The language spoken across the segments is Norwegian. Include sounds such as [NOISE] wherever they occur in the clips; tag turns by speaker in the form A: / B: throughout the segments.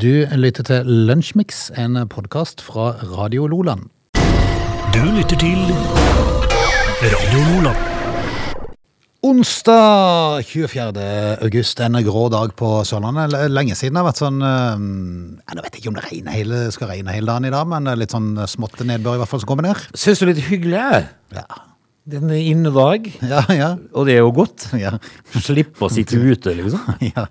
A: Du lytter til Lunsjmix, en podkast fra Radio Loland.
B: Du lytter til Radio Loland.
A: Onsdag 24. august, en grå dag på Sørlandet. Lenge siden det har vært sånn eh, Jeg vet ikke om det regner hele, skal regne hele dagen i dag, men litt sånn smått nedbør i hvert fall som kommer ned.
C: Syns du det er litt hyggelig?
A: Ja,
C: Det er en innedag,
A: ja, ja.
C: og det er jo godt.
A: ja.
C: Slippe å sitte ute, liksom. [LAUGHS]
A: ja.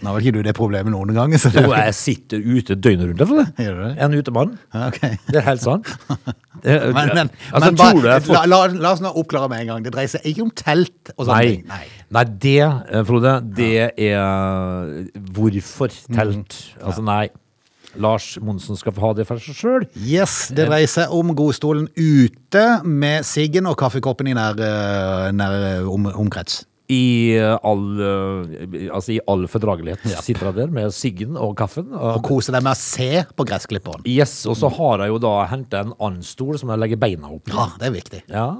A: Nå har vel ikke du det problemet noen gang? Så det...
C: Jo, jeg sitter ute døgnet rundt. For det.
A: Gjør det?
C: En utemann.
A: Ja, okay.
C: Det er helt sant. [LAUGHS]
A: Men, men,
C: altså,
A: men bare,
C: får...
A: la, la, la oss nå oppklare med en gang. Det dreier seg ikke om telt og sånne
C: Nei.
A: ting. Nei.
C: Nei, det, eh, Frode, det er Hvorfor telt? Altså, nei. Lars Monsen skal få ha det for seg sjøl.
A: Yes, det dreier seg om godstolen ute med siggen og kaffekoppen i nær, eh, nær eh, om, omkrets.
C: I eh, all, altså, i all fordragelighet sitter jeg der med siggen og kaffen.
A: Og
C: Og,
A: kose deg med å se på gressklipperen.
C: yes, og så har jeg jo da henta en annen stol som jeg legger beina opp i.
A: Ja, det er viktig.
C: Ja.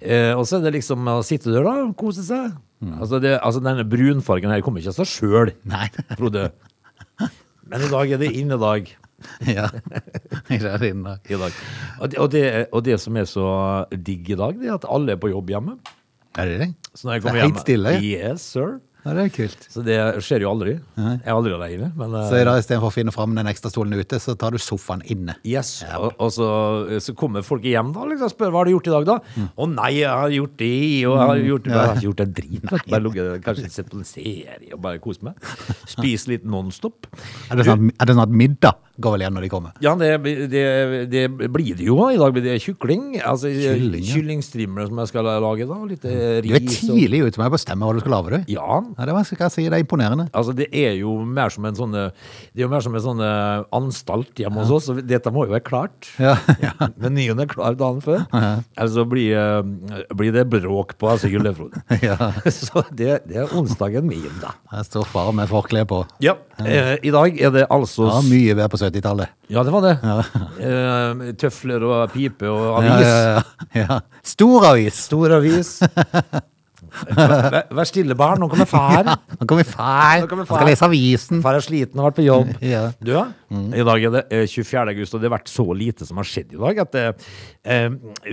C: Eh, og så er det liksom å sitte der da og kose seg.
A: Mm.
C: Altså, det, altså denne brunfargen her kommer ikke av seg sjøl. Frode. [LAUGHS] Men i dag er det innedag. [LAUGHS]
A: ja. Er inn.
C: I dag. Og, det, og, det, og det som er så digg i dag, det er at alle er på jobb hjemme.
A: Er det det?
C: Så når jeg
A: er
C: kommer hjem
A: stille.
C: Yes, sir.
A: Ja, det er kult.
C: Så det skjer jo aldri. Jeg er aldri alene. Men, eh,
A: Så i dag istedenfor å finne fram den ekstra stolen ute, så tar du sofaen inne.
C: Yes, og, og så, så kommer folk hjem da liksom, spør hva har du gjort i dag da? Å nei, jeg har gjort det, og jeg har gjort, jeg har gjort en drit. Bare ligget, kanskje sett på en serie og bare kose meg. Spis litt non-stop.
A: Er det sånn, er det sånn at middag går vel igjen når de kommer?
C: Ja, det, det, det blir det jo. I dag blir det kykling. Altså
A: Kylling, ja.
C: kyllingstrimler som jeg skal lage da. Litt ris.
A: Du er tidlig ute med å bestemme hva du skal lage, du.
C: Ja,
A: Ja, det var, skal jeg si, det er imponerende.
C: Altså, det er jo mer som en sånn eh, Det er jo mer som en sånn eh, anstalt hjemme hos oss, så dette må jo være klart.
A: Ja. [LAUGHS]
C: Menyen er klar dagen før. Eller så blir, eh, blir det bråk på asylet, Frode. [LAUGHS]
A: Ja. [LAUGHS]
C: Så det, det er onsdagen min, da.
A: Her står far med forkle på.
C: Ja, eh, I dag er det altså
A: Ja, mye bedre på 70-tallet.
C: Ja, det var det. Eh, tøfler og pipe og
A: Ja,
C: avis.
A: ja, ja, ja. Stor avis.
C: Stor avis. Vær, vær stille, barn. Nå kommer far. [LAUGHS]
A: Nå kommer far.
C: Nå kommer
A: Han
C: far.
A: skal lese avisen.
C: Far er sliten og har vært på jobb. [LAUGHS]
A: Ja.
C: Du, i dag er det eh, 24. august, og det har vært så lite som har skjedd i dag at eh,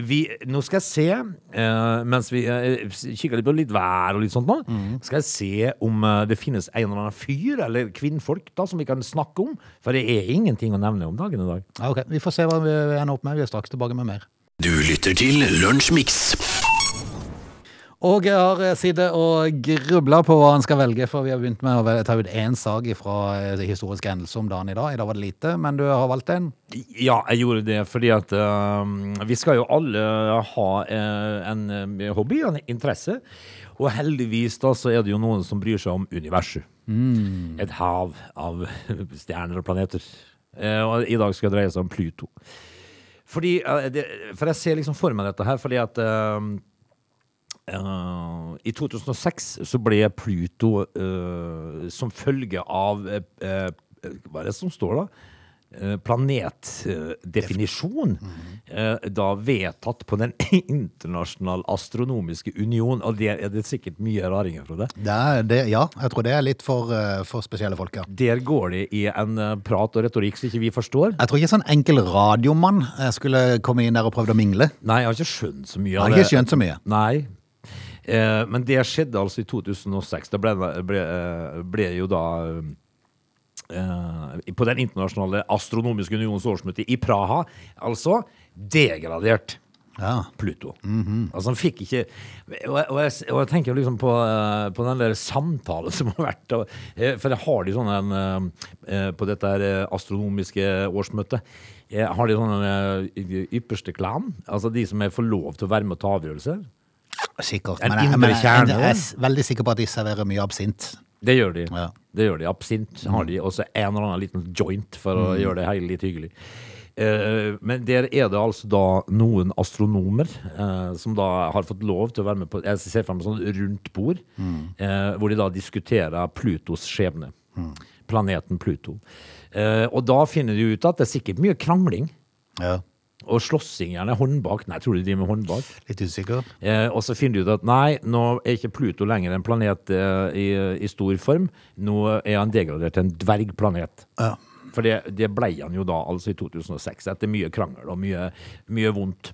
C: vi Nå skal jeg se, uh, mens vi uh, kikker litt på litt vær og litt sånt nå, skal jeg se om det finnes en eller annen fyr eller kvinnfolk da som vi kan snakke om. For det er ingenting å nevne om dagen i dag.
A: Ja, ok, Vi får se hva vi ender opp med. Vi er straks tilbake med mer.
B: Du lytter til Lunsjmix.
A: Og jeg har eh, sittet og grubla på hva han skal velge, for vi har begynt med å ta ut én sak fra eh, historiske hendelser om dagen i dag. I dag var det lite, men du har valgt en.
C: Ja, jeg gjorde det fordi at uh, vi skal jo alle ha uh, en hobby og en interesse. Og heldigvis da så er det jo noen som bryr seg om universet. Et hav av [LAUGHS] stjerner og planeter. Uh, og i dag skal det dreie seg om Pluto. Fordi, det, for jeg ser liksom for meg dette her, fordi at eh, I 2006 så ble Pluto uh, som følge av uh, Hva er det som står da? Planetdefinisjon. da vedtatt på Den [LAUGHS] internasjonale astronomiske union. Og der er det sikkert mye raringer, Frode.
A: Det det, ja, jeg tror det er litt for, for spesielle folk, ja.
C: Der går det i en prat og retorikk som ikke vi forstår.
A: Jeg tror ikke sånn enkel radiomann skulle komme inn der og prøvd å mingle.
C: Nei, jeg har ikke skjønt så mye
A: Jeg har ikke skjønt så mye.
C: Nei. Eh, men det skjedde altså i 2006. Da ble, ble, eh, ble jo da eh, På Den internasjonale astronomiske unions årsmøte i Praha, altså degradert.
A: Ja.
C: Pluto. Altså han fikk ikke Og jeg, og jeg, og jeg tenker liksom på, eh, på den der samtalen [LAUGHS] som har vært og, eh, For jeg har de sånne en, På dette her astronomiske årsmøtet jeg Har de sånne ypperste klan Altså de som er får lov til å være med og ta avgjørelser
A: Sikkert.
C: En
A: Men, jeg, men jeg, jeg er veldig sikker på at de serverer mye absint.
C: Det gjør de.
A: Ja.
C: Det gjør de. Absint har de. Og så en eller annen liten joint for å gjøre det hele litt hyggelig. Eh, men der er det altså da noen astronomer eh, som da har fått lov til å være med på Jeg ser for meg sånn rundt bord, eh, hvor de da diskuterer Plutos skjebne. Planeten Pluto. Eh, og da finner de ut at det er sikkert mye krangling.
A: Ja.
C: Og slåssing, gjerne håndbak. Nei, tror du de driver med håndbak?
A: Litt usikker.
C: Eh, og så finner de ut at nei, nå er ikke Pluto lenger en planet eh, i, i stor form. Nå er han degradert til en dvergplanet.
A: Ja.
C: For det, det ble han jo da, altså i 2006, etter mye krangel og mye, mye vondt.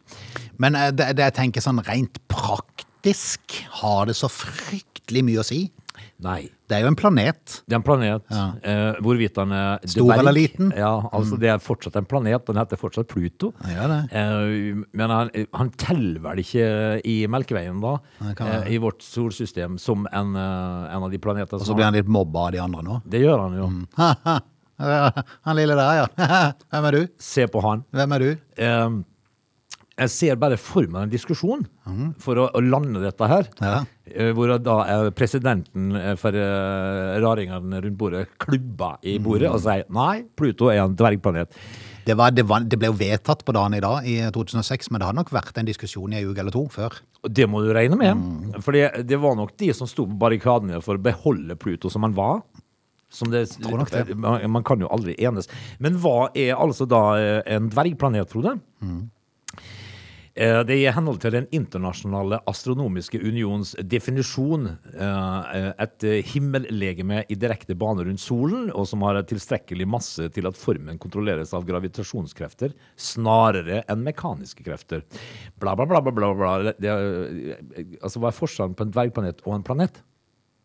A: Men eh, det, det jeg tenker sånn rent praktisk, har det så fryktelig mye å si?
C: Nei.
A: Det er jo en planet.
C: Det er en planet. Eh, hvorvidt han er
A: Stor
C: dverg.
A: eller liten? Mm.
C: Ja, altså Det er fortsatt en planet. Den heter fortsatt Pluto.
A: Ja.
C: Eh, men han, han teller vel ikke i Melkeveien, da, eh, i vårt solsystem, som en, eh, en av de planetene
A: Og så blir han litt mobba av de andre nå.
C: Det gjør han jo. [LAUGHS]
A: Han lille der, ja. [LAUGHS] Hvem er du?
C: Se på han.
A: Hvem er du?
C: Eh, jeg ser bare for meg en diskusjon for å, å lande dette her.
A: Mhm. Ja.
C: Eh, Hvor da er presidenten eh, for eh, raringene rundt bordet klubba i bordet
A: mm.
C: og sier nei, Pluto er en dvergplanet.
A: Det, var, det, var, det ble jo vedtatt på dagen i dag, i 2006, men det har nok vært en diskusjon i en uke eller to før.
C: Det må du regne med.
A: Mm.
C: For det, var nok de som sto på barrikadene for å beholde Pluto som han var. Som det,
A: Tror nok det.
C: Man, man kan jo aldri enes. Men hva er altså da en dvergplanet, Frode?
A: Mhm.
C: Eh, Det er i henhold til Den internasjonale astronomiske unions definisjon eh, et eh, himmellegeme i direkte bane rundt solen, og som har tilstrekkelig masse til at formen kontrolleres av gravitasjonskrefter snarere enn mekaniske krefter. Bla, bla, bla, bla, bla. Det, er- altså, hva er forskjellen på en dvergplanet og en planet?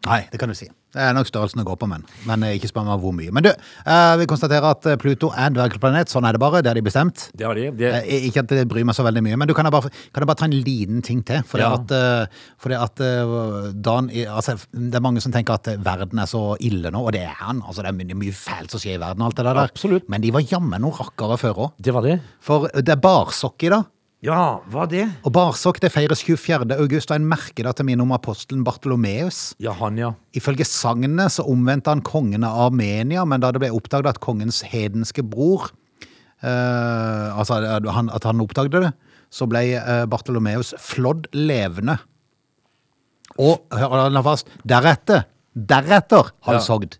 A: Nei, det kan du si. Det er nok størrelsen å gå på, men, men eh, ikke spør meg hvor mye. Men du, eh, vi konstaterer at eh, Pluto er en dvergplanet. Sånn er det bare. Det har de bestemt.
C: Det har de. Det,
A: Ikke at det bryr meg så veldig mye, men du kan jeg bare, kan jeg bare ta en liten ting til? Fordi
C: Ja.
A: at, eh, fordi at Dan, altså, det er mange som tenker at verden er så ille nå, og det er han. Altså, det er mye, mye fælt som skjer i verden, alt det der.
C: Absolutt.
A: Men de var jammen noen rakkere før òg.
C: det var det.
A: For det er barsokk i dag.
C: Ja, hva det?
A: Og Barsok det feires 24. august, og en merker da til minne om apostelen Bartolomeus.
C: Ja, han, ja.
A: Ifølge sagnet så omvendte han kongen av Armenia, men da det ble oppdaget at kongens hedenske bror eh, Altså at han, at han oppdaget det, så ble eh, Bartolomeus flådd levende. Og hør da fast, deretter, deretter halshogd.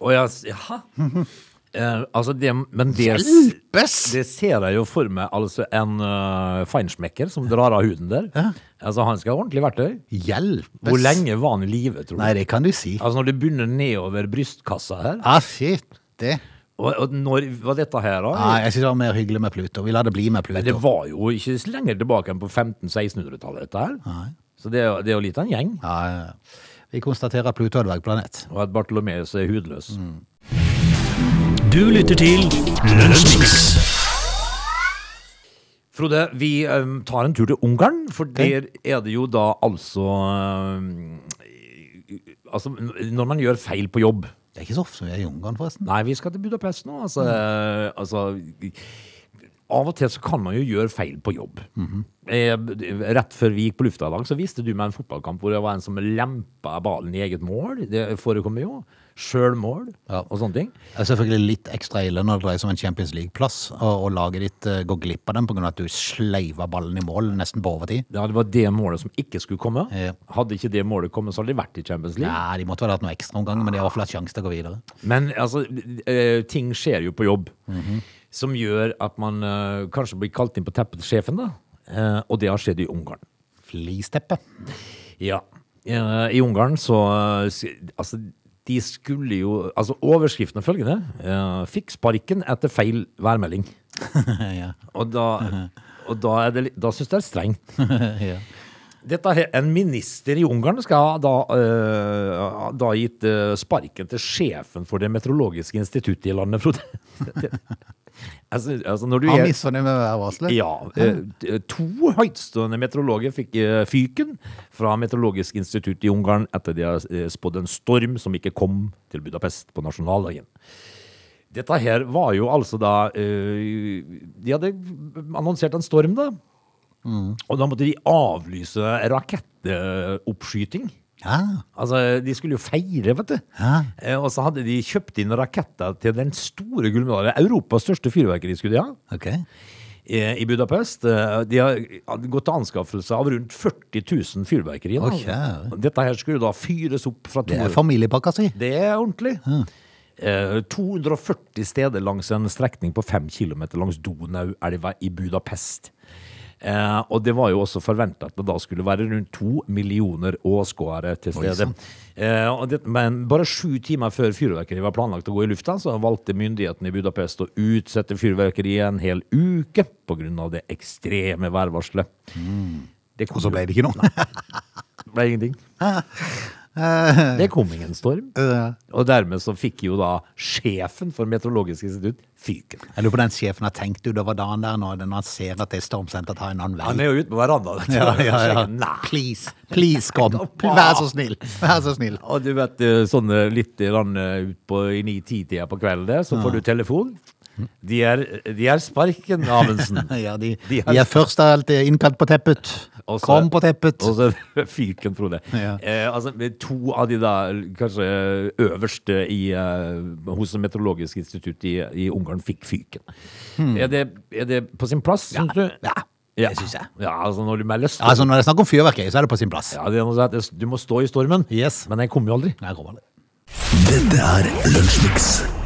C: Å ja, jaha. [LAUGHS] Eh, altså det, men det,
A: Hjelpes!
C: det ser jeg jo for meg, altså en uh, feinschmecker som drar av huden der. Altså Han skal ha ordentlig verktøy.
A: Hjelpes!
C: Hvor lenge var han i live, tror du?
A: Nei, det kan du si.
C: Altså Når du begynner nedover brystkassa her
A: Ah, shit, det.
C: Og, og når var dette her, da?
A: Nei, jeg synes det var mer hyggelig med Pluto. Vi lar det bli med Pluto.
C: Men det var jo ikke så lenger tilbake enn på 1500-1600-tallet, dette her. Så det, det er jo litt av en gjeng.
A: Ja, ja, ja. Vi konstaterer Pluto er dvergplanet.
C: Og at Bartolomeus er hudløs.
B: Du lytter til Lønnsmiks.
C: Frode, vi tar en tur til Ungarn, for der er det jo da altså Altså, når man gjør feil på jobb
A: Det er ikke så ofte vi er i Ungarn, forresten.
C: Nei, vi skal til Budapest nå. Altså, altså Av og til så kan man jo gjøre feil på jobb. eh, rett før vi gikk på lufta i dag, så viste du meg en fotballkamp hvor det var en som lempa ballen i eget mål. Det forekommer jo. Sjølmål
A: Ja.
C: og sånne ting.
A: Det er selvfølgelig litt ekstra ille når det dreier seg om en Champions League-plass, og, og laget ditt uh, går glipp av den pga. at du sleiva ballen i mål nesten på overtid.
C: Ja, Det var det målet som ikke skulle komme.
A: Ja.
C: Hadde ikke det målet kommet, så hadde de vært i Champions League.
A: Ja, De måtte vel ha hatt noe ekstraomgang, men de har i hvert fall hatt sjanse til å gå videre.
C: Men altså, eh, ting skjer jo på jobb som gjør at man uh, kanskje blir kalt inn på teppet til sjefen, da. Uh, og det har skjedd i Ungarn.
A: Flisteppet.
C: Ja. Eh, I Ungarn så eh, Altså, de skulle jo Altså, overskriften er følgende. Uh, Fikk sparken etter feil værmelding. [LAUGHS]
A: ja.
C: Og da, og da, er det, da syns jeg det er strengt. [LAUGHS]
A: ja.
C: Dette er En minister i Ungarn skal da, uh, da gitt uh, sparken til sjefen for det meteorologiske instituttet i landet, Frode. [LAUGHS] altså, altså når du
A: Han misfornøyd med værvarselet?
C: ja, eh, to høytstående meteorologer fikk eh, fyken fra Meteorologisk institutt i Ungarn etter de har eh, spådd en storm som ikke kom til Budapest på nasjonaldagen. Dette her var jo altså da De hadde annonsert en storm, da. Og da måtte de avlyse rakettoppskyting.
A: Ja.
C: Altså, De skulle jo feire, vet du.
A: Ja.
C: Eh, Og så hadde de kjøpt inn raketter til den store gullmedaljen. Europas største fyrverkeri skulle de ha
A: Ok.
C: eh, i Budapest. Eh, De har gått til anskaffelse av rundt 40 000 fyrverkeri.
A: Okay.
C: Dette her skulle da fyres opp fra to
A: Det er familiepakka si.
C: Det er ordentlig. Eh, 240 steder langs en strekning på 5 km langs Donau-elva i Budapest. Eh, og det var jo også forventa at det da skulle være rundt to millioner åskåere til stede. Eh, det, men bare sju timer før fyrverkeriet var planlagt å gå i lufta, så valgte myndighetene i Budapest å utsette fyrverkeriet en hel uke pga. det ekstreme værvarselet. Det kom
A: Og så ble det ikke noe.
C: Det ble ingenting. [LAUGHS] Det kom ingen storm.
A: Eh,
C: Og dermed så fikk jo da sjefen for Meteorologisk institutt fyken.
A: Jeg lurer på den sjefen har tenkt utover dagen der når han ser at det er stormsenter tar en annen vei.
C: Han er jo ute på verandaen. [LAUGHS]
A: Ja, ja, ja. Please, please kom. Vær så snill. Vær så snill.
C: Og du vet, eh, sånn eh, litt grann, eh, ut på i ni-ti-tida på kvelden der, så får du telefon. De er, de er sparken, Amundsen. [LAUGHS]
A: Ja, de,
C: De
A: de, er først alltid innkalt på teppet.
C: Også,
A: Kom på teppet.
C: Og så [LAUGHS] fyken, Frode.
A: Ja.
C: Eh, altså, to av de da kanskje øverste i, eh, hos det meteorologiske institutt i, i Ungarn fikk fyken. Er, det, er det på sin plass, syns du?
A: Ja. Ja, det synes jeg.
C: Ja, altså når du melder storm
A: Altså, når det er snakk om fyrverkeri, så er det på sin plass.
C: ja, det er noe sånn at Du må stå i stormen,
A: Yes.
C: men den kommer jo aldri.
A: Nei, jeg kommer aldri.
B: Dette er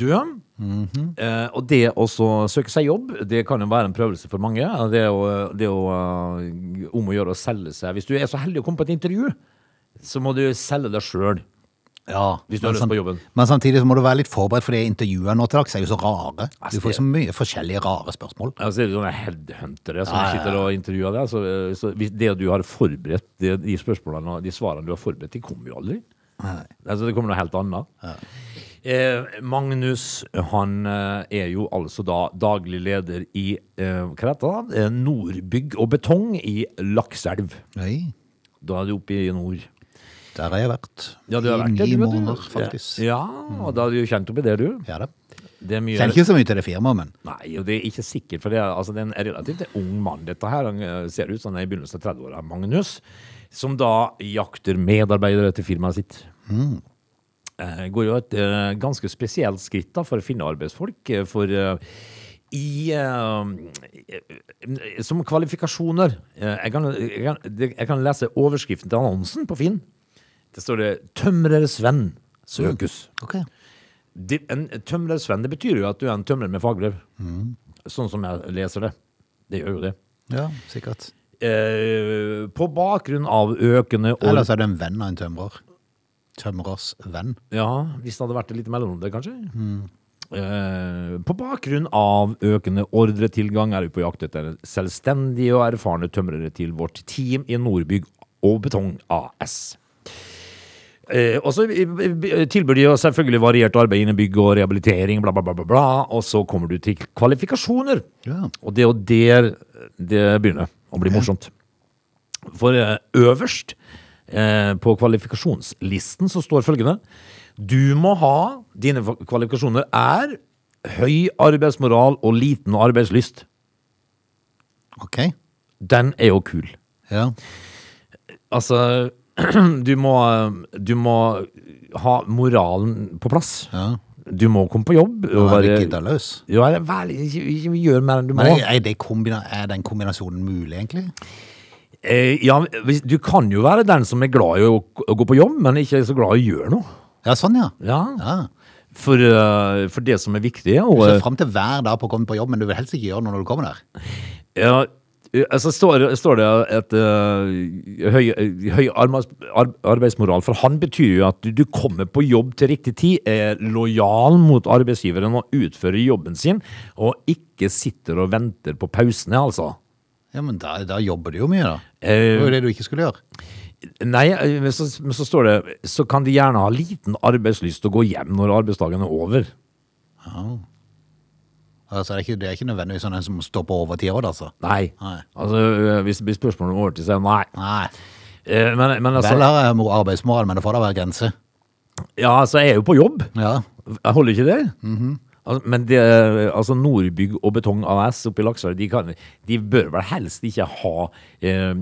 B: Lunsjmix.
C: -hmm. eh, og det å søke seg jobb, det kan jo være en prøvelse for mange. Det er å, det å eh, om å gjøre å selge seg. Hvis du er så heldig å komme på et intervju, så må du selge deg sjøl.
A: Ja,
C: Hvis du har lyst på jobben.
A: Men samtidig så må du være litt forberedt, for de intervjuene nå til dags er jo så rare.
C: Altså,
A: Du får
C: det-
A: så mye forskjellige rare spørsmål.
C: Ja, så er det sånne headhuntere som
A: Ja, ja,
C: sitter og intervjuer deg. Så, så det du har forberedt, det, de spørsmålene og de svarene du har forberedt, de kommer jo aldri. Altså, det kommer noe helt annet. Eh, Magnus han eh, er jo altså da daglig leder i eh, hva heter det? Eh, Nordbygg og betong i Lakselv.
A: Nei,
C: Da er du oppe i nord.
A: der har jeg vært.
C: Ja, du har
A: I
C: vært det,
A: ni måneder, faktisk.
C: Ja, og da er du jo kjent oppi det, du.
A: Ja da.
C: Det mye
A: Kjenner ikke så mye til det firmaet, men
C: Nei, og det er ikke sikkert, for det er, altså, det er en relativt ung mann. Dette her han eh, ser ut som han er i begynnelsen av 30-åra, Magnus, som da jakter medarbeidere til firmaet sitt. Eh, går jo et eh, ganske spesielt skritt da, for å finne arbeidsfolk. eh, For eh, i eh, Som kvalifikasjoner eh, jeg, kan, jeg, kan, jeg kan lese overskriften til annonsen på Finn. Det står det Tømrer Sven søkes'.
A: ok.
C: Det, en tømrersvenn, det betyr jo at du er en tømrer med fagbrev. Sånn som jeg leser det. Det gjør jo det.
A: Ja, sikkert.
C: Eh, på bakgrunn av økende Eller
A: så er du en venn av en tømrer. Tømrers venn.
C: Ja, hvis det hadde vært litt mellom det, kanskje. Eh, på bakgrunn av økende ordretilgang er vi på jakt etter selvstendige og erfarne tømrere til vårt team i Nordbygg og Betong AS. Eh, og så eh, tilbyr de selvfølgelig variert arbeid innen bygg og rehabilitering, bla, bla, bla, bla, bla. Og så kommer du til kvalifikasjoner.
A: Ja.
C: Og det er jo der det begynner å bli morsomt. For øverst på kvalifikasjonslisten så står følgende Du må ha Dine kvalifikasjoner er høy arbeidsmoral og liten arbeidslyst.
A: Ok.
C: Den er jo kul.
A: Ja.
C: Altså [CLEARS THROAT] du må, du må ha moralen på plass.
A: ja.
C: Du må komme på jobb. Og
A: være giddaløs.
C: ja, vær, gjør mer enn du må.
A: Men er, det er den kombinasjonen mulig, egentlig?
C: Eh, ja, du kan jo være den som er glad i å, å gå på jobb, men ikke er så glad i å gjøre noe.
A: Ja, sånn, ja.
C: Ja.
A: ja.
C: For, eh, for det som er viktig og,
A: Du ser fram til hver dag på å komme på jobb, men du vil helst ikke gjøre noe når du kommer der.
C: ja, altså står, står det et uh, høy, høy arbeidsmoral, for han betyr jo at du, du kommer på jobb til riktig tid, er lojal mot arbeidsgiveren og utfører jobben sin, og ikke sitter og venter på pausene, altså.
A: Ja, men da, da jobber du jo mye, da. Det
C: Eh,
A: var jo det du ikke skulle gjøre.
C: Nei, eh, men så, men så står det Så kan de gjerne ha liten arbeidslyst og gå hjem når arbeidsdagen er over. Ja.
A: Altså, det, er ikke, det er ikke nødvendigvis sånn en som står på overtid òg, altså.
C: Nei.
A: Nei.
C: Altså, eh, hvis det blir spørsmål om overtid, så er det nei.
A: Nei.
C: Eh, Men, men altså,
A: Vel har jeg mo- arbeidsmoral, men det får da være grenser.
C: ja, altså, jeg er jo på jobb.
A: Ja.
C: Jeg holder ikke det. Altså, men det, altså Nordbygg og Betong AS oppe i Lakselv, de, kan- de bør vel helst ikke ha eh,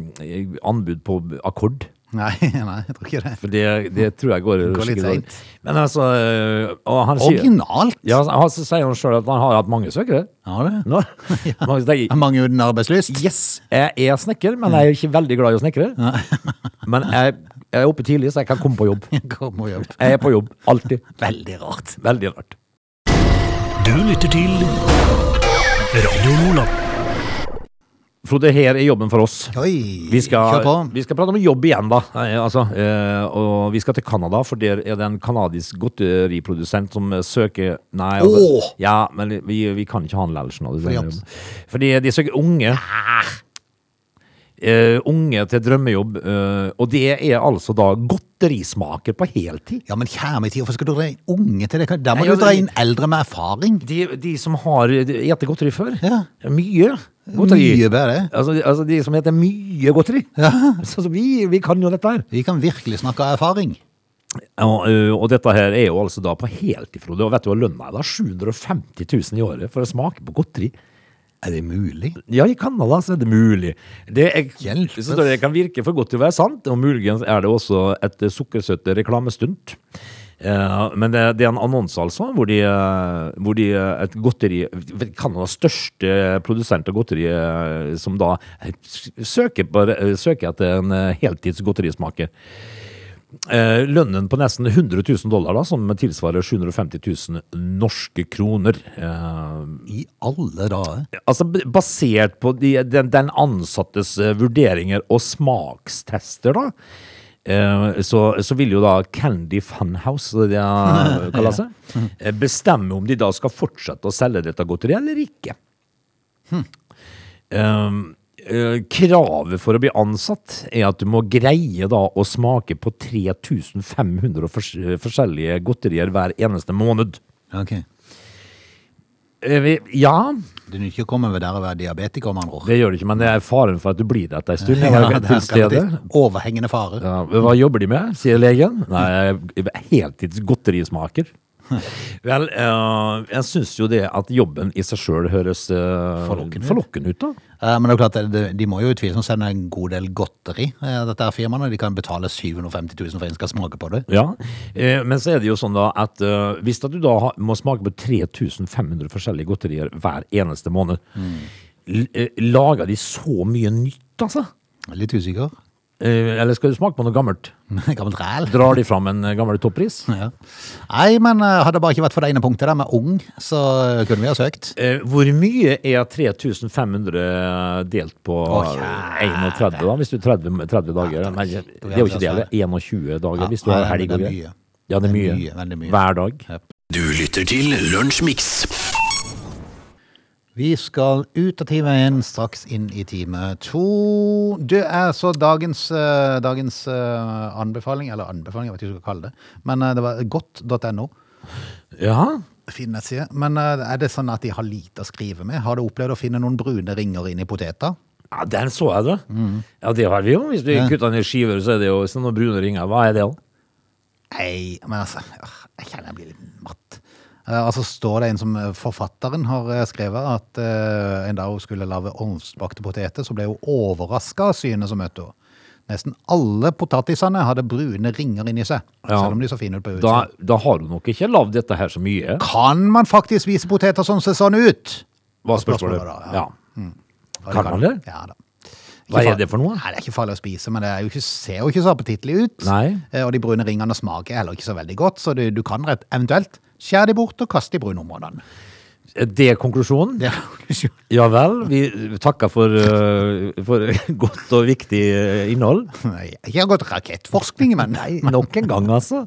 C: anbud på akkord.
A: Nei, [LAUGHS] nei, jeg tror ikke det.
C: For det, det tror jeg går,
A: Går litt seint.
C: Men altså eh, og han sier,
A: Originalt!
C: ja, han sier han sjøl at han har hatt mange søkere.
A: Ja, det.
C: Nå. [LAUGHS] Mange tenker,
A: Er mange uten arbeidslyst?
C: Yes, jeg er snekker, men jeg er ikke veldig glad i å snekre. [LAUGHS] Men jeg, jeg er oppe tidlig, så jeg kan komme på jobb.
A: Kom på jobb.
C: Jeg er på jobb, alltid.
A: Veldig rart.
C: Veldig rart.
B: Du lytter til Radio Nordland.
C: Frode, her er jobben for oss.
A: Oi,
C: Vi skal,
A: kjør på.
C: vi skal prate om jobb igjen, da. Altså, eh, og vi skal til Canada, for der er det en kanadisk godteriprodusent som søker Nei, altså,
A: Åh!
C: ja, men vi, vi kan ikke ha han likevel. sånn,
A: Fordi
C: de søker unge. Eh, unge til drømmejobb, uh, og det er altså da godterismaker på heltid.
A: Ja, men kjære tid, hvorfor skal du dra inn unge til det? Der må
C: Nei,
A: du dra inn eldre med erfaring.
C: De, de som har spist godteri før.
A: Ja.
C: Mye godteri.
A: Mye bedre.
C: Altså, altså de som heter mye godteri. Ja. [LAUGHS] så vi, vi kan jo dette her.
A: Vi kan virkelig snakke av erfaring.
C: Og, og dette her er jo altså da på heltid, Frode. Og vet du hva lønna er da? 750 000 i året for å smake på godteri.
A: Er det mulig?
C: Ja, i Canada så er det mulig. Det, er, så det kan virke for godt til å være sant, og muligens er det også et sukkersøtt reklamestunt. Uh, men det, det er en annonse, altså, hvor de, eh, hvor de eh, et godteri Canadas største produsent av godteri, som da søker, på, søker etter en heltids godterismaker. Eh, lønnen på nesten 100 000 dollar, da, som tilsvarer 750 000 norske kroner. Eh,
A: I alle dager.
C: Altså basert på de, den, den ansattes eh, vurderinger og smakstester, da. eh, så, så vil jo da Candy Funhouse, det de [LAUGHS] kaller seg, eh, bestemme om de da skal fortsette å selge dette godteriet eller ikke. Hmm. eh, kravet for å bli ansatt er at du må greie da å smake på 3500 fors forskjellige godterier hver eneste måned.
A: Ok.
C: Eh, ja,
A: Det er ikke å komme ved der og være diabetiker, med andre ord.
C: Det gjør det ikke, men det er faren for at du blir det etter en stund. Jeg
A: Ja,
C: var
A: det
C: til stede.
A: overhengende fare.
C: Ja, hva jobber de med, sier legen. Nei, heltids godterismaker. [LAUGHS] Vel, uh, jeg syns jo det at jobben i seg sjøl høres uh,
A: Forlokkende ut.
C: forlokkende ut, da.
A: Uh, Men det er klart, det- de må jo utvilsomt sende en god del godteri, eh, dette er firmaene. De kan betale 750 000 for en skal smake på det.
C: Ja, eh, Men så er det jo sånn da at hvis at du da har- må smake på 3500 forskjellige godterier hver eneste måned, eh, lager de så mye nytt, altså?
A: Litt usikker.
C: Eh, eller skal du smake på noe gammelt? [LAUGHS]
A: Gammelt ræl.
C: Drar de fram en eh, gammel toppris? [LAUGHS]
A: Ja. Nei, men eh, hadde det bare ikke vært for det ene punktet der med ung, så kunne vi ha søkt.
C: Eh, hvor mye er 3500 delt på
A: Åh,
C: 31, da? Hvis du er 30, 30 dager? Nei, det er jo ikke det, eller 21 dager hvis du har helg og
A: er
C: greier. Ja, det er mye.
A: mye, veldig mye.
C: Hver dag.
B: Du lytter til Lunsjmix.
A: Vi skal ut av time én, straks inn i time to. Det er så dagens, eh, dagens eh, anbefaling, eller anbefaling, jeg vet ikke hva jeg skal kalle det, men eh, det var godt.no.
C: Ja.
A: Fin nettside. Men eh, er det sånn at de har lite å skrive med? Har du opplevd å finne noen brune ringer inn i poteter?
C: ja, den så jeg, du. Ja, det har vi jo. Hvis vi kutter ned skiver, så er det jo sånne brune ringer. Hva er det, da?
A: Nei, men altså, jeg kjenner jeg blir litt. Eh, altså står det en som eh, forfatteren har eh, skrevet, at uh, en dag hun skulle lage ovnsbakte poteter, så ble hun overraska av synet som møtte henne. Nesten alle potetisene hadde brune ringer inni seg,
C: Ja.
A: selv om de så fine ut på
C: Da,
A: utsiden.
C: da har du nok ikke lagd dette her så mye.
A: Kan man faktisk vise poteter som ser sånn ut?
C: Hva spørsmålet?
A: Spørsmålet da, ja.
C: Ja.
A: Mm.
C: Kan man det?
A: Ja da.
C: Hva er det for noe?
A: Nei, Det er ikke farlig å spise, men det jo ikke, ser jo ikke så appetittlig ut.
C: Nei.
A: Eh, Og de brune ringene smaker heller ikke så veldig godt, så du, du kan rett, eventuelt skjære de bort og kaste de brune områdene.
C: Det er konklusjonen?
A: Det er [LAUGHS]
C: Ja vel. Vi takker for, eh, for [LAUGHS] godt og viktig eh, innhold.
A: Nei, ikke har gått rakettforskning, men
C: Nei, nok en gang, altså.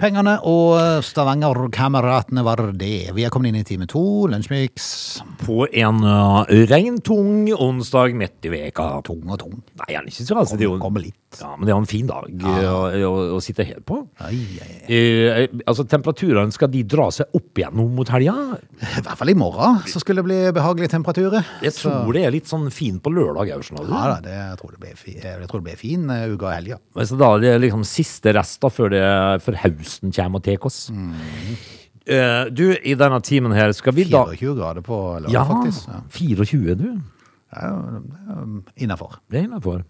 A: Pengene og eh, Stavanger-kameratene var det. Vi er kommet inn i time to, Lunsjmix.
C: På en uh, regntung onsdag midt i veka.
A: Tung og tung.
C: Nei, han er ikke så altså, det er jo,
A: Kommer litt.
C: ja, men det er en fin dag ja. å, å, å sitte her på.
A: Ai, ai, ai.
C: Uh, altså, Temperaturene, skal de dra seg opp igjen nå mot helga?
A: I hvert fall i morgen så skulle det bli behagelige temperaturer.
C: Jeg tror det er litt sånn fint på lørdag òg, skjønner du.
A: Ja da, det, jeg, tror det blir, jeg tror det blir fin eh, uke og helga.
C: Så da det er det liksom siste rest da, før, det, før høsten kommer og tar oss. Eh, du, i denne timen her skal vi da
A: 24 grader på lørdag,
C: Ja,
A: faktisk. Ja.
C: 24, du.
A: Innafor.
C: Det er innafor.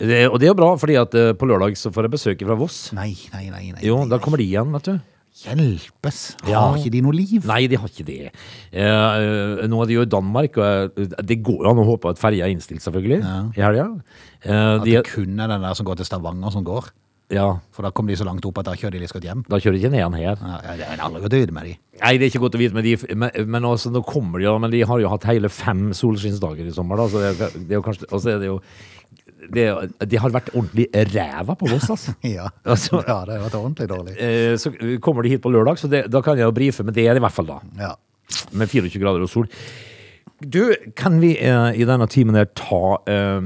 C: Det, og det er jo bra, fordi at uh, på lørdag så får jeg besøk fra Voss.
A: Nei, nei, nei. nei
C: Jo,
A: nei,
C: da kommer de igjen, vet du.
A: Hjelpes. Har
C: Ja.
A: ikke de noe liv?
C: Nei, de har ikke det. Eh, nå er de jo i Danmark, og eh, det går jo an å håpe at ferja er innstilt, selvfølgelig, i helga. Eh,
A: At
C: de,
A: det kun er den der som går til Stavanger som går?
C: Ja,
A: For da kommer de så langt opp at da kjører de litt godt hjem.
C: da kjører de ikke ned her.
A: Ja, ja, det er aldri godt å vite med de.
C: Nei, det er ikke godt å vite, med de, men, men altså, nå kommer de, jo, men de har jo hatt hele fem solskinnsdager i sommer, da, så det, er- det er jo kanskje, og så er det jo, det, de har vært ordentlig ræva på oss, altså. [LAUGHS]
A: Ja,
C: Altså-
A: ja det har vært ordentlig dårlig.
C: Eh, så kommer de hit på lørdag, så det, da kan jeg jo brife med det i hvert fall da.
A: Ja.
C: med 24 grader og sol. Du, kan vi eh, i denne timen her ta eh,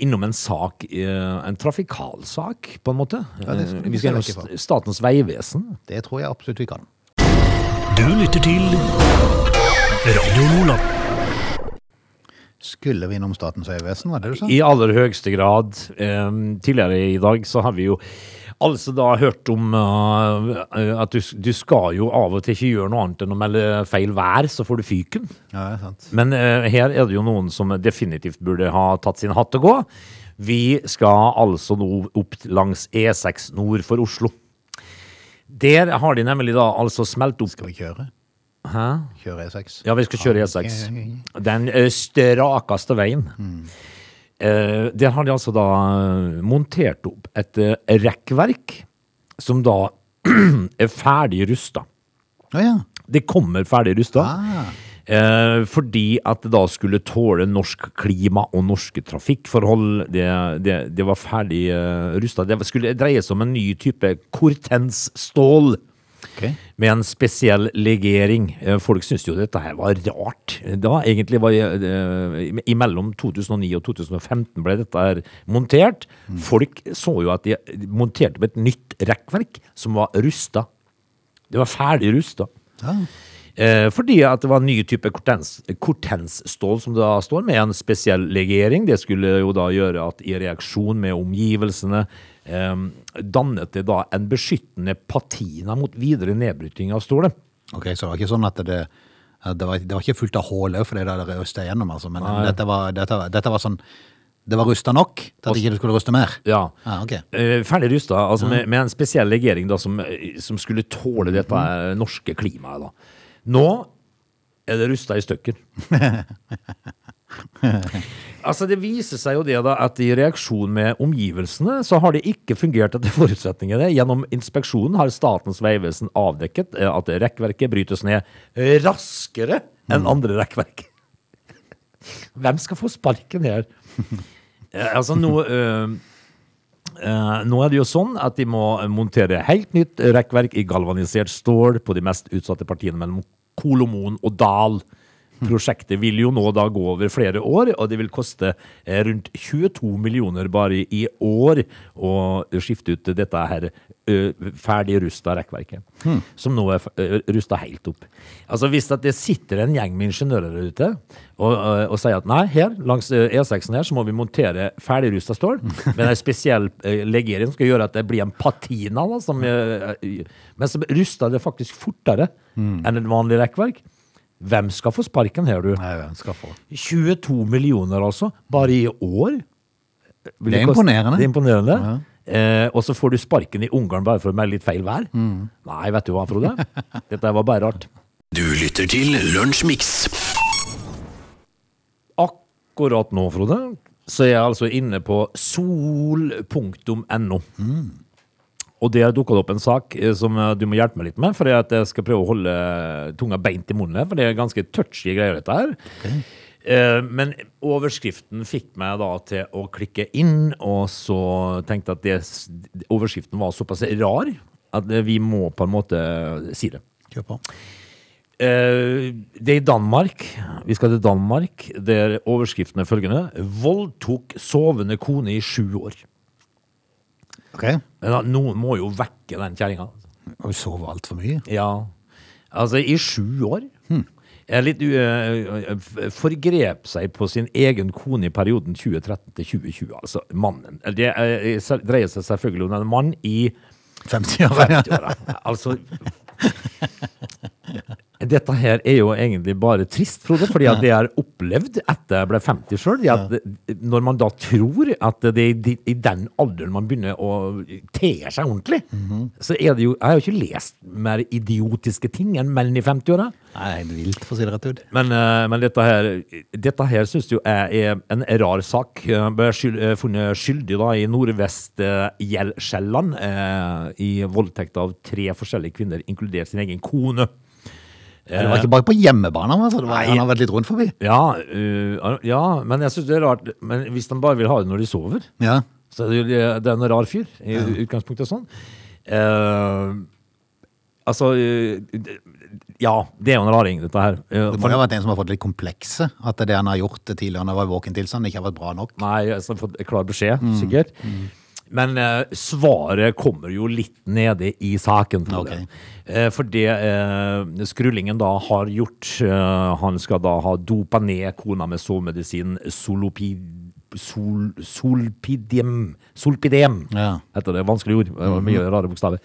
C: innom en sak, eh, en trafikalsak, på en måte?
A: Ja, det skal vi
C: Eh, vi skal. St- Statens vegvesen.
A: Det tror jeg absolutt vi kan.
B: Du lytter til Radio Nordland.
A: Skulle vi innom Statens vegvesen, var det du sa?
C: I aller høyeste grad. Tidligere i dag så har vi jo altså da hørt om eh, at du, du skal jo av og til ikke gjøre noe annet enn å melde feil vær, så får du fyken.
A: Ja, det er sant.
C: Men eh, her er det jo noen som definitivt burde ha tatt sin hatt og gå. Vi skal altså nå opp langs E6 nord for Oslo. Der har de nemlig da altså smelt opp
A: Skal vi kjøre?
C: Hæ?
A: Kjøre E6?
C: Ja, vi skal kjøre E6. Den eh, strakeste veien. Eh, der har de altså da eh, montert opp et eh, rekkverk som da [CLEARS THROAT] er ferdig rusta.
A: Å ja.
C: Det kommer ferdig rusta.
A: Ah.
C: Eh, fordi at det da skulle tåle norsk klima og norske trafikkforhold. Det, det, det var ferdig eh, rusta. Det skulle dreie seg om en ny type kortensstål.
A: Ok.
C: Med en spesiell legering. Eh, Folk syntes jo dette her var rart. Da egentlig var det, eh, Imellom 2009 og 2015 ble dette her montert. Folk så jo at de monterte på et nytt rekkverk som var rusta. Det var ferdig rusta.
A: Ja.
C: Eh, fordi at det var en ny type kortens, kortensstål som da står, med en spesiell legering. Det skulle jo da gjøre at i reaksjon med omgivelsene eh, dannet det da en beskyttende patina mot videre nedbryting av stålet.
A: Ok, så det var ikke sånn at det, det, var, det var ikke fullt av hull fordi det hadde rusta igjennom, altså. Men dette var, dette, dette var sånn Det var rusta nok til at ikke det skulle ruste mer?
C: Ja.
A: Ah, ok.
C: Eh, ferdig rusta, altså med, med en spesiell legering da, som, som skulle tåle dette eh, norske klimaet. da. Nå er det rusta i stykker. [LAUGHS] [LAUGHS] altså Det viser seg jo det da at i reaksjon med omgivelsene så har det ikke fungert etter forutsetningene. Gjennom inspeksjonen har Statens vegvesen avdekket eh, at rekkverket brytes ned raskere enn andre rekkverk. [LAUGHS] Hvem skal få sparken her? [LAUGHS] Eh, altså nå øh, eh, Nå er det jo sånn at de må montere helt nytt rekkverk i galvanisert stål på de mest utsatte partiene mellom Kolomoen og Dal. Prosjektet vil jo nå da gå over flere år, og det vil koste eh, rundt 22 millioner bare i år å skifte ut dette her ferdig rusta rekkverket, som nå er rusta helt opp. Altså Hvis det sitter en gjeng med ingeniører der ute og, og, og sier at nei, her langs eh, E6-en her så må vi montere ferdigrusta stål [LAUGHS] med en spesiell legering som skal gjøre at det blir en patina, da, som, men så ruster det faktisk fortere enn et vanlig rekkverk. Hvem skal få sparken her, du?
A: Nei, hvem skal få?
C: 22 millioner, altså. Bare i år. Vil
A: Det er imponerende.
C: Det er imponerende. Eh, og så får du sparken i Ungarn bare for å melde litt feil vær.
A: Mm.
C: Nei, vet du hva, Frode? [LAUGHS] Dette var bare rart.
B: Du lytter til Lunsjmix.
C: Akkurat nå, Frode, så er jeg altså inne på sol.no. Og der dukka det opp en sak eh, som eh, du må hjelpe meg litt med, for jeg skal prøve å holde tunga beint i munnen, for det er ganske touchy greier, dette her. Okay. Men overskriften fikk meg da til å klikke inn, og så tenkte jeg at det, overskriften var såpass rar at vi må på en måte si det.
A: Kjør på.
C: Eh, det er i Danmark. Vi skal til Danmark, der overskriften er følgende. Voldtok sovende kone i sju år.
A: Ok.
C: Men noen må jo vekke den kjerringa.
A: Vi sover altfor mye.
C: Ja. Altså, i sju år. Er litt, u- eh, forgrep seg på sin egen kone i perioden 2013 til 2020. Altså mannen. Det uh, dreier seg selvfølgelig om en mann i
A: 50 år. Ja.
C: 50-åra. Altså [LAUGHS] Dette her er jo egentlig bare trist, Frode, fordi at det er opplevd etter jeg ble 50 sjøl. Når man da tror at det er i den alderen man begynner å te seg ordentlig, så er det jo Jeg har jo ikke lest mer idiotiske ting enn menn i 50-åra.
A: Nei, helt vilt, for å si det rett ut.
C: Men, eh, men dette her, dette her syns jeg er en rar sak. Ble skyld, eh, funnet skyldig da i Nordvest-Gjeldsjelland eh, i voldtekt av tre forskjellige kvinner, inkludert sin egen kone.
A: Det var ikke bare på hjemmebane, altså. det var, han har vært litt rundt forbi.
C: Ja, uh, ja, men jeg syns det er rart. Men hvis de bare vil ha det når de sover,
A: Ja.
C: så er det, det er en rar fyr i utgangspunktet sånn. Uh, altså uh, Ja, det er jo en raring, dette her. Eh,
A: Det må jo ha vært en som har fått litt komplekse. At det han har gjort tidligere når han var i våken tilstand, ikke har vært bra nok.
C: Nei, har fått klar beskjed, sikkert. Men eh, svaret kommer jo litt nede i saken. Frode.
A: jeg.
C: Eh, for det eh, skrullingen da har gjort eh, Han skal da ha dopa ned kona med sovemedisin solopid, sol, solpidem Solpidem,
A: Ja.
C: heter det. Vanskelig ord. Mye rare bokstaver.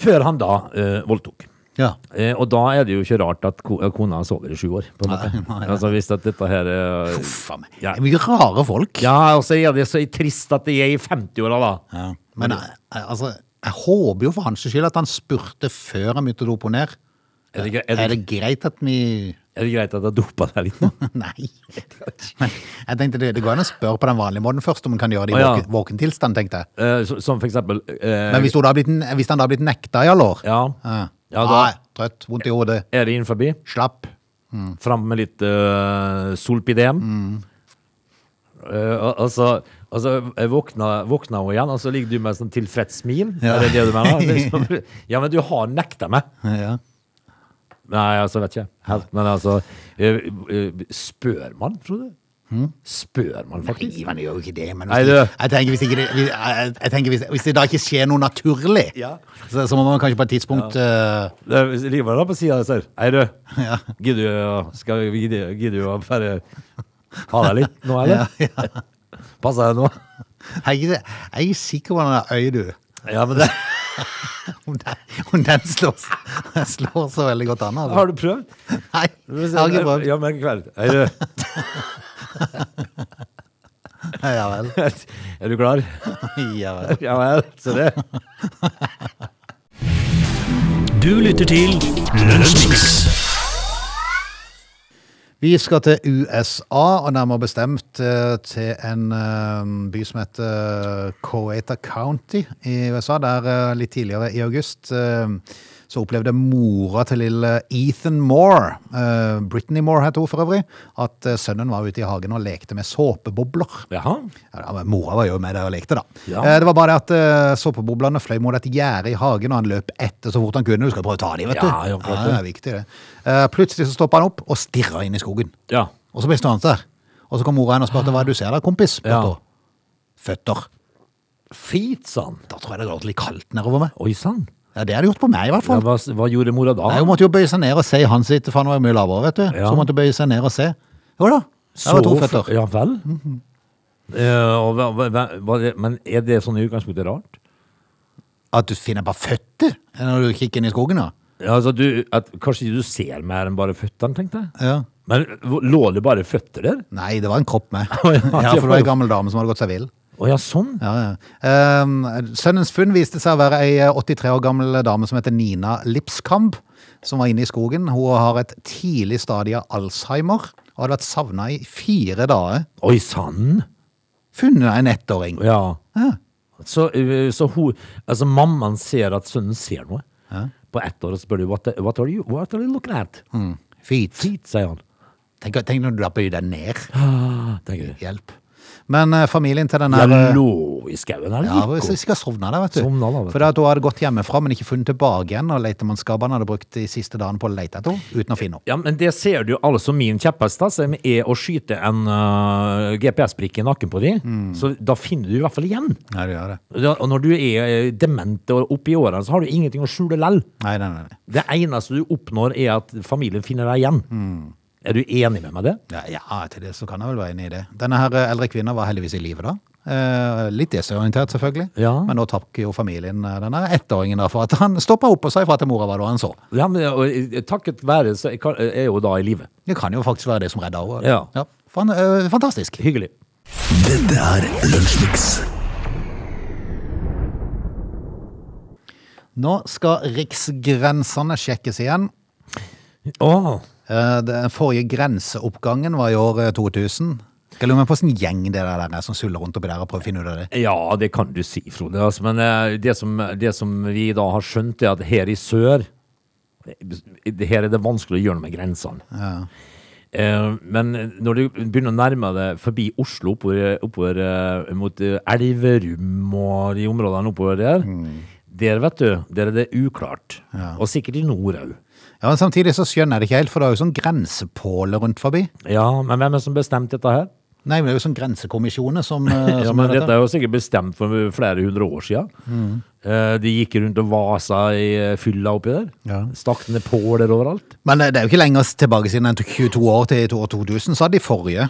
C: Før han da eh, voldtok.
A: Ja.
C: Eh, og da er det jo ikke rart at ko kona sover i sju år. På en måte.
A: Nei, nei, nei.
C: Altså Hvis at dette her eh,
A: Uff a meg.
C: Ja.
A: Det er mye rare folk.
C: Ja, og så er det så trist at de er i 50-åra, da.
A: Ja. Men jeg, jeg, altså, jeg håper jo for hans skyld at han spurte før han begynte å dope ned.
C: Er det,
A: er det-
C: er,
A: det greit at vi
C: er det greit at jeg dopa deg litt nå? [LAUGHS]
A: Nei. Men jeg tenkte det, det går an å spørre på den vanlige måten først om han kan gjøre det i
C: Å, ja.
A: våken, våken tilstand, tenkte jeg.
C: Eh, så- som for eksempel eh,
A: Men hvis, du da har blitt, hvis han da har blitt nekta i alle år
C: Ja.
A: Ja.
C: Ja, da-
A: Nei, trøtt, vondt i hodet,
C: Er det innenfor?
A: slapp.
C: Fram med litt uh, solpidem. Mm. Uh, altså, altså jeg våkna, våkna hun igjen, og så ligger du med et sånn tilfreds smil.
A: Ja.
C: Er det det du mener? [LAUGHS] Er liksom- ja, men du har nekta meg.
A: Ja.
C: Nei, altså, vet ikke. Helt, men altså eh, Spør man, Frode? Spør man faktisk?
A: Nei, man gjør jo ikke det. Men hvis, det, jeg tenker, hvis, ikke det, hvis- jeg, jeg tenker hvis, hvis det da ikke skjer noe naturlig,
C: Ja.
A: så, så må man kanskje på et tidspunkt eh,
C: Det er- da på sida sier Hei, du.
A: Ja.
C: Gidder du å- skal vi- gidder gidder du å bare ha deg litt nå, eller? [LAUGHS] Passer det nå?
A: Jeg er ikke, jeg er ikke sikker på den der øyet, du.
C: Ja, men det [LAUGHS]
A: Om den, om den slår, [LAUGHS] slår så veldig godt an. Altså.
C: Har du prøvd?
A: Nei, jeg har ikke prøvd.
C: Ja, men kveld. Hei, du.
A: Ja vel. [LAUGHS]
C: Er du klar? [LAUGHS]
A: Ja vel.
C: Ja vel. Se det.
B: Du lytter til Lunsjmix.
A: Vi skal til USA, og nærmere bestemt eh, til en eh, by som heter Coeta County i USA. Der eh, litt tidligere i august eh, så opplevde mora til lille Ethan Moore, uh, Brittany Moore het hun for øvrig, at eh, sønnen var ute i hagen og lekte med såpebobler.
C: Jaha.
A: Ja, mora var jo med der og lekte, da.
C: Ja.
A: Uh, Det var bare det at uh, såpeboblene fløy mot et gjerde i hagen, og han løp etter så fort han kunne. Du skal prøve å ta dem, vet du.
C: Ja, ja, det.
A: er viktig, det. Uh, plutselig så stoppa han opp og stirra inn i skogen.
C: Ja.
A: Og så ble han stående der. Og så kom mora inn og spurte hva er det du ser der, kompis.
C: Ja.
A: Føtter.
C: Feet, sann.
A: Da tror jeg det går litt kaldt nedover meg.
C: Oi sann.
A: Ja, Det hadde gjort på meg, i hvert
C: Ja,
A: fall.
C: hva, hva gjorde mora da?
A: Nei, Hun måtte jo bøye seg ned og se i hans sitt, for han var jo mye lavere, vet du.
C: Ja.
A: Så hun måtte bøye seg ned og se. Jo da, jeg var to føtter.
C: Ja vel. Eh, og hva, hva, hva, hva, men er det sånn i utgangspunktet rart?
A: At du finner bare føtter når du kikker inn i skogen, da.
C: Ja, altså, du, at, kanskje ikke du ser mer enn bare føttene, tenkte jeg.
A: Ja.
C: Men lå det bare føtter der?
A: Nei, det var en kropp med. [LAUGHS]
C: ja,
A: Ja, for det
C: var
A: ei gammel dame som hadde gått seg vill.
C: Å ja, sånn.
A: Ja, ja. Eh, sønnens funn viste seg å være ei 83 år gammel dame som heter Nina Lipskamp, som var inne i skogen. Hun har et tidlig stadie av Alzheimer og hadde vært savna i fire dager.
C: Oi sann.
A: Funnet av en ettåring.
C: Ja.
A: Ja.
C: Så, eh, så hun Altså, mammaen ser at sønnen ser noe. På ett år og spør du what, the- what, are you, what are you looking at?
A: Mm. Feet.
C: Feet, sier han.
A: Tenk, tenk når du da bøyer deg ned.
C: Ah.
A: Hjelp. Men eh, familien til den
C: Jeg lå i skauen her.
A: Ja, hvis jeg skal sovne der, vet du.
C: Sovna da, vet du.
A: For da, hun hadde gått hjemmefra, men ikke funnet tilbake igjen, og letemannskapene hadde brukt de siste dagene på å lete etter henne, uten å finne henne.
C: Ja, men det ser du altså min kjepphest, som er å skyte en uh, GPS-brikke i nakken på dem.
A: Mm.
C: Så da finner du i hvert fall igjen.
A: Ja, det gjør det.
C: Da, Og når du er eh, dement og oppe i årene, så har du ingenting å skjule lell.
A: Nei, nei. nei.
C: Det eneste du oppnår, er at familien finner deg igjen.
A: Mm.
C: Er du enig med meg i det?
A: Ja, ja, til det så kan jeg vel være enig i det. Denne her eh, eldre kvinna var heldigvis i live da. Eh, litt desorientert, selvfølgelig.
C: Ja.
A: Men nå takker jo familien eh, denne ettåringen da for at han stoppa opp og sa ifra til mora hva det var han så.
C: Ja, men og, eh, takket være så jeg kan- er jo da i live.
A: Det kan jo faktisk være det som redda henne.
C: Ja.
A: Fan, eh, fantastisk.
C: Hyggelig.
B: Dette er Lunsjmix.
A: Nå skal riksgrensene sjekkes igjen.
C: Åh,
A: Eh, Den forrige grenseoppgangen var i år eh, 2000. Skal lurer meg på hvilken gjeng det der er som suller rundt oppi der og prøver å finne ut av det.
C: Ja, det kan du si, Frode. Altså, men eh, det som, det som vi da har skjønt, er at her i sør eh, Her er det vanskelig å gjøre noe med grensene. Ja. men når du begynner å nærme deg forbi Oslo, oppover, oppover eh, mot eh, Elverum og de områdene oppover der, der, vet du, der er det uklart. Og sikkert i nord òg.
A: Ja, men Samtidig så skjønner jeg det ikke helt, for det er jo sånn grensepåler rundt forbi.
C: Ja, men hvem er det som bestemte dette her?
A: Nei, men det er jo sånn grensekommisjoner som, eh, [LAUGHS]
C: Ja,
A: som
C: men
A: er
C: dette er jo sikkert bestemt for flere hundre år siden. Mm. De gikk rundt og vasa i eh, fylla oppi der.
A: Ja.
C: Stakk ned påler overalt.
A: Men eh, det er jo ikke lenger tilbake siden enn 22 år til år 2000, så hadde de forrige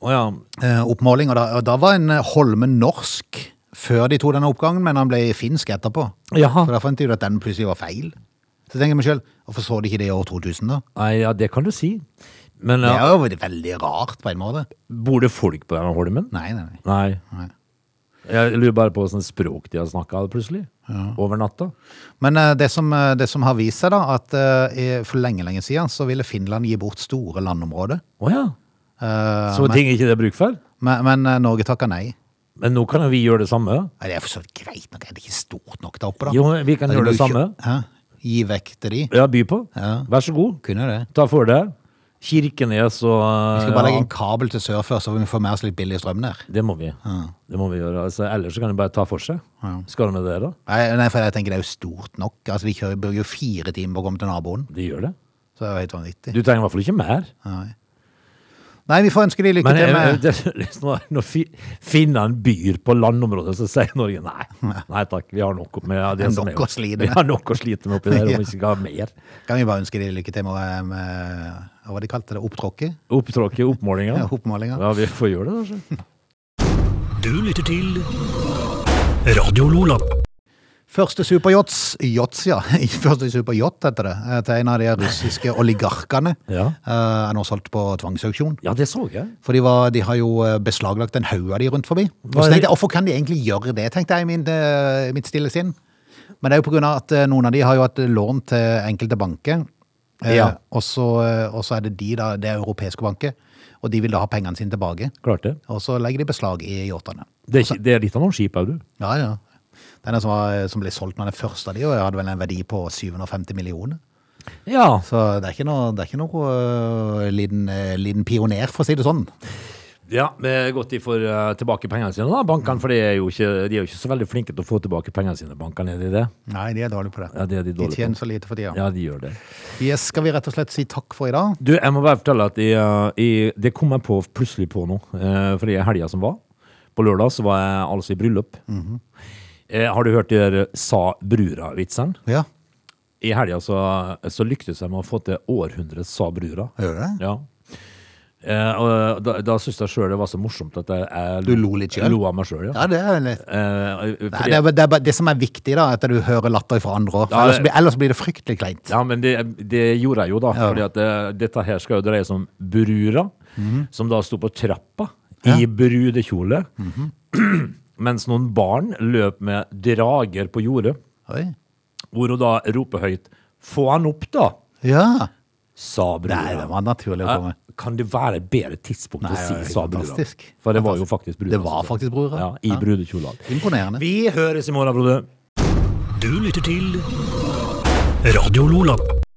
C: oh, ja.
A: eh, oppmåling, og da, og da var en eh, Holme norsk før de tok denne oppgangen, men han ble finsk etterpå.
C: Jaha.
A: For da fant de ut at den plutselig var feil. Så tenker jeg meg selv, hvorfor så de ikke det i år 2000 da?
C: Nei, ja, det kan du si. Men
A: Det
C: ja,
A: er jo veldig- rart på en måte.
C: bor det folk på denne holmen?
A: Nei, nei, nei.
C: Nei.
A: Nei.
C: Jeg lurer bare på åssen språk de har snakka plutselig. Over natta.
A: Men eh, det, som, eh, det som har vist seg da, at eh, i- for lenge, lenge siden så ville Finland gi bort store landområder.
C: Å ja.
A: Eh,
C: Så
A: men,
C: ting ikke det er bruk for?
A: men, men eh, Norge takka nei.
C: Men nå kan jo vi gjøre det samme.
A: Nei, det er for så vidt greit nok, er det ikke stort nok der oppe da?
C: Jo, vi kan
A: Altså,
C: gjøre
A: må
C: det
A: jo
C: samme.
A: ikke- Hæ? Gi vekk til de.
C: Ja, by på.
A: Ja.
C: Vær så god.
A: Kunne det.
C: Ta for deg. Kirkenes og
A: Vi skal bare legge en kabel til sør før, så vi får med oss litt billig strøm der.
C: Det må vi. Det må vi gjøre. Altså, ellers så kan de bare ta for seg. Skal de med det, da?
A: Nei, nei, for jeg tenker det er jo stort nok. Altså, Vi kjører, bruker jo fire timer på å komme til naboen.
C: De gjør det.
A: Så det er jo helt vanvittig.
C: Du trenger i hvert fall ikke mer.
A: Nei. Nei, vi får ønske de lykke
C: Men
A: til med [LAUGHS]
C: det, når, når fi- finnene byr på landområdet, så sier Norge nei. Nei takk, vi har nok med det
A: Det
C: som
A: nok å slite [LAUGHS]
C: Vi
A: med.
C: har nok å slite med oppi der, om [LAUGHS] vi ikke skal ha mer.
A: Kan vi bare ønske de lykke til med, med hva var det de kalte det? Opptråkket?
C: Opptråkket, oppmålinga.
A: Ja, oppmålinga.
C: Ja, vi får gjøre det, altså.
B: Du lytter til Radio Lola.
A: Første superyachts, yachts, ja. [LAUGHS] Første superyacht, heter det. eh, Til en av de russiske oligarkene. [LAUGHS]
C: Ja.
A: eh, Er nå solgt på tvangsauksjon.
C: ja, det så jeg.
A: For de, var, de har jo eh, beslaglagt en haug av de rundt forbi. Og så tenkte jeg, Hvorfor kan de egentlig gjøre det, tenkte jeg i min, eh, mitt stille sinn. Men det er jo på grunn av at eh, noen av de har jo hatt lån til enkelte banker. Eh,
C: Ja.
A: Og, så, eh, er det de, da, det europeiske banker. Og de vil da ha pengene sine tilbake.
C: Klart det.
A: Og så legger de beslag i yachtene.
C: Det det er litt av noen skip òg, du.
A: Ja, ja. Denne som, var, som ble solgt med den første av de, og jeg hadde vel en verdi på 750 millioner.
C: Ja.
A: Så det er ikke noe, det er ikke noe øh, liten, øh, liten pioner, for å si det sånn.
C: ja godt de får eh, tilbake pengene sine, da, bankene. For de er, jo ikke, de er jo ikke så veldig flinke til å få tilbake pengene sine, bankene. Er de det?
A: Nei, de er dårlige på det.
C: Ja, det er de
A: De tjener
C: på.
A: så lite for tida.
C: Ja, de gjør det.
A: Yes, skal vi rett og slett si takk for i dag?
C: Du, jeg må bare fortelle at jeg, eh, det kom jeg på plutselig på nå. eh, Fordi helga som var, på lørdag, så var jeg altså i bryllup. Eh, har du hørt de der sa brura-vitsene?
A: Ja,
C: I helga så, så lyktes jeg med å få til århundrets sa brura.
A: gjør det?
C: Ja. Eh, og da, da syntes jeg sjøl det var så morsomt at jeg, jeg
A: Du lo litt selv?
C: Lo av meg sjøl, ja.
A: Ja, det er litt...
C: Eh,
A: Nei, det, er, det, er, det som er viktig, da, er at du hører latter fra andre år.
C: Ja,
A: ellers, ellers blir det fryktelig kleint.
C: Ja, men det, det gjorde jeg jo da.
A: Ja.
C: fordi at det, dette her skal jo dreie seg om brura, som da sto på trappa i brudekjole, [CLEARS THROAT] mens noen barn løp med drager på jordet,
A: Oi.
C: hvor hun da roper høyt 'Få han opp, da!'
A: Ja.
C: sa brura.
A: Nei, det var naturlig å komme.
C: Kan det være et bedre tidspunkt
A: Nei,
C: å si 'sa brura'? For det var jo faktisk brura.
A: Det var faktisk brura.
C: Ja, I
A: Ja.
C: brudekjole.
A: Imponerende.
C: Vi høres i morgen, Frode.
B: Du lytter til Radio Lola.